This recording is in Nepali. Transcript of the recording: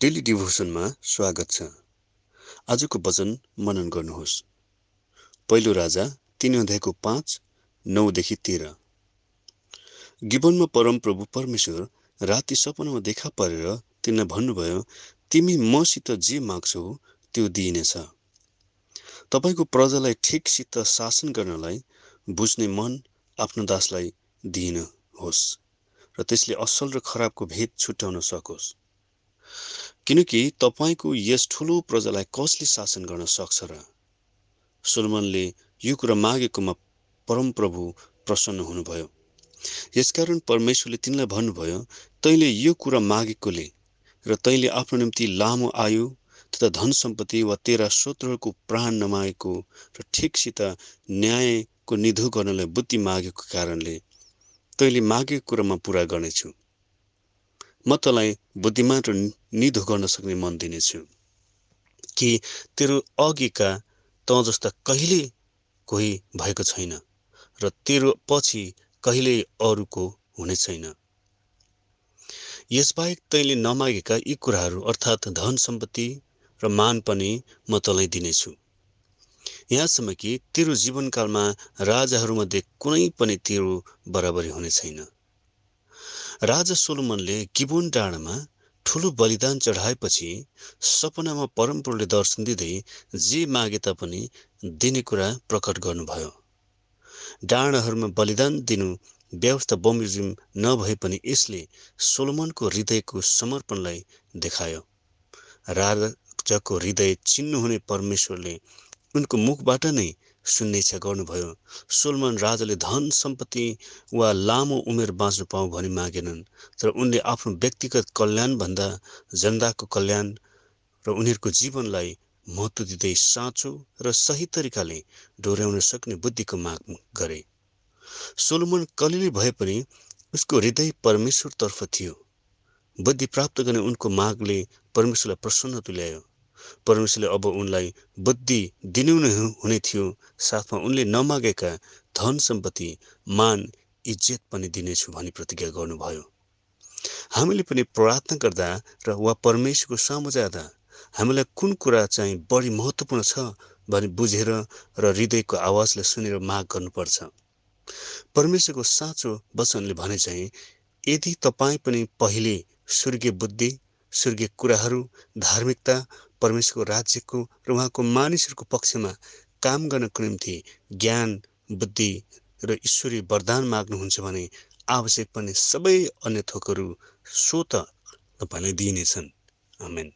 डेली डिभोसनमा स्वागत छ। आजको वचन मनन गर्नुहोस्। पहिलो राजा तिन अध्यायको पाँच नौदेखि तेह्र। गिबनमा परमप्रभु परमेश्वर राति सपनामा देखा परेर तिनलाई भन्नुभयो तिमी मसित जे माग्छौ त्यो दिइनेछ। तपाईँको प्रजालाई ठिकसित शासन गर्नलाई बुझ्ने मन आफ्नो दासलाई दिइनुहोस् र त्यसले असल र खराबको भेद छुट्याउन सकोस्। किनकि तपाईँको यस ठुलो प्रजालाई कसले शासन गर्न सक्छ र? सुलमनले यो कुरा मागेकोमा परमप्रभु प्रसन्न हुनुभयो। यसकारण परमेश्वरले तिनलाई भन्नुभयो तैँले यो कुरा मागेकोले र तैँले आफ्नो निम्ति लामो आयु तथा धन सम्पत्ति वा तेरा शत्रुहरूको प्राण नमागेको र ठिकसित न्यायको निधो गर्नलाई बुद्धि मागेको कारणले तैँले मागेको कुरामा पुरा गर्नेछु। म तँलाई बुद्धिमान र निधो गर्न सक्ने मन दिनेछु। कि तेरो अघिका त जस्ता कहिले कोही भएको छैन र तेरो पछि कहिल्यै अरूको हुने छैन। यसबाहेक तैँले नमागेका यी कुराहरू अर्थात् धन सम्पत्ति र मान पनि म तँलाई दिनेछु। यहाँसम्म कि तेरो जीवनकालमा राजाहरूमध्ये कुनै पनि तेरो बराबरी हुने छैन। राजा सोलोमनले गिबोन डाँडामा ठुलो बलिदान चढाएपछि सपनामा परमपुरले दर्शन दिँदै जे मागे तापनि दिने कुरा प्रकट गर्नुभयो। डाँडाहरूमा बलिदान दिनु व्यवस्था बमोजिम नभए पनि यसले सोलोमनको हृदयको समर्पणलाई देखायो। राजाको हृदय चिन्नुहुने परमेश्वरले उनको मुखबाट नै सुन्ने इच्छा गर्नुभयो। सोलमन राजाले धन सम्पत्ति वा लामो उमेर बाँच्नु पाऊ भनी मागेनन् तर उनले आफ्नो व्यक्तिगत कल्याणभन्दा जनताको कल्याण र उनीहरूको जीवनलाई महत्त्व दिँदै साँचो र सही तरिकाले डोर्याउन सक्ने बुद्धिको माग गरे। सोलोमन कलिली भए पनि उसको हृदय परमेश्वरतर्फ थियो। बुद्धि प्राप्त गर्ने उनको मागले परमेश्वरलाई प्रसन्न तुल्यायो। परमेश्वरले अब उनलाई बुद्धि दिनु नै हुने थियो। साथमा उनले नमागेका धन सम्पत्ति मान इज्जत पनि दिनेछु भनी प्रतिज्ञा गर्नुभयो। हामीले पनि प्रार्थना गर्दा र वा परमेश्वरको सामु जाँदा हामीलाई कुन कुरा चाहिँ बढी महत्त्वपूर्ण छ भनी बुझेर र हृदयको आवाजलाई सुनेर माग गर्नुपर्छ। परमेश्वरको साँचो वचनले भने चाहिँ यदि तपाईँ पनि पहिले स्वर्गीय बुद्धि स्वर्गीय कुराहरू धार्मिकता परमेश्वरको राज्यको र उहाँको मानिसहरूको पक्षमा काम गर्नको निम्ति ज्ञान बुद्धि र ईश्वरीय वरदान माग्नुहुन्छ भने आवश्यक पर्ने सबै अन्य थोकहरू स्वत तपाईँलाई दिइनेछन्। आमेन।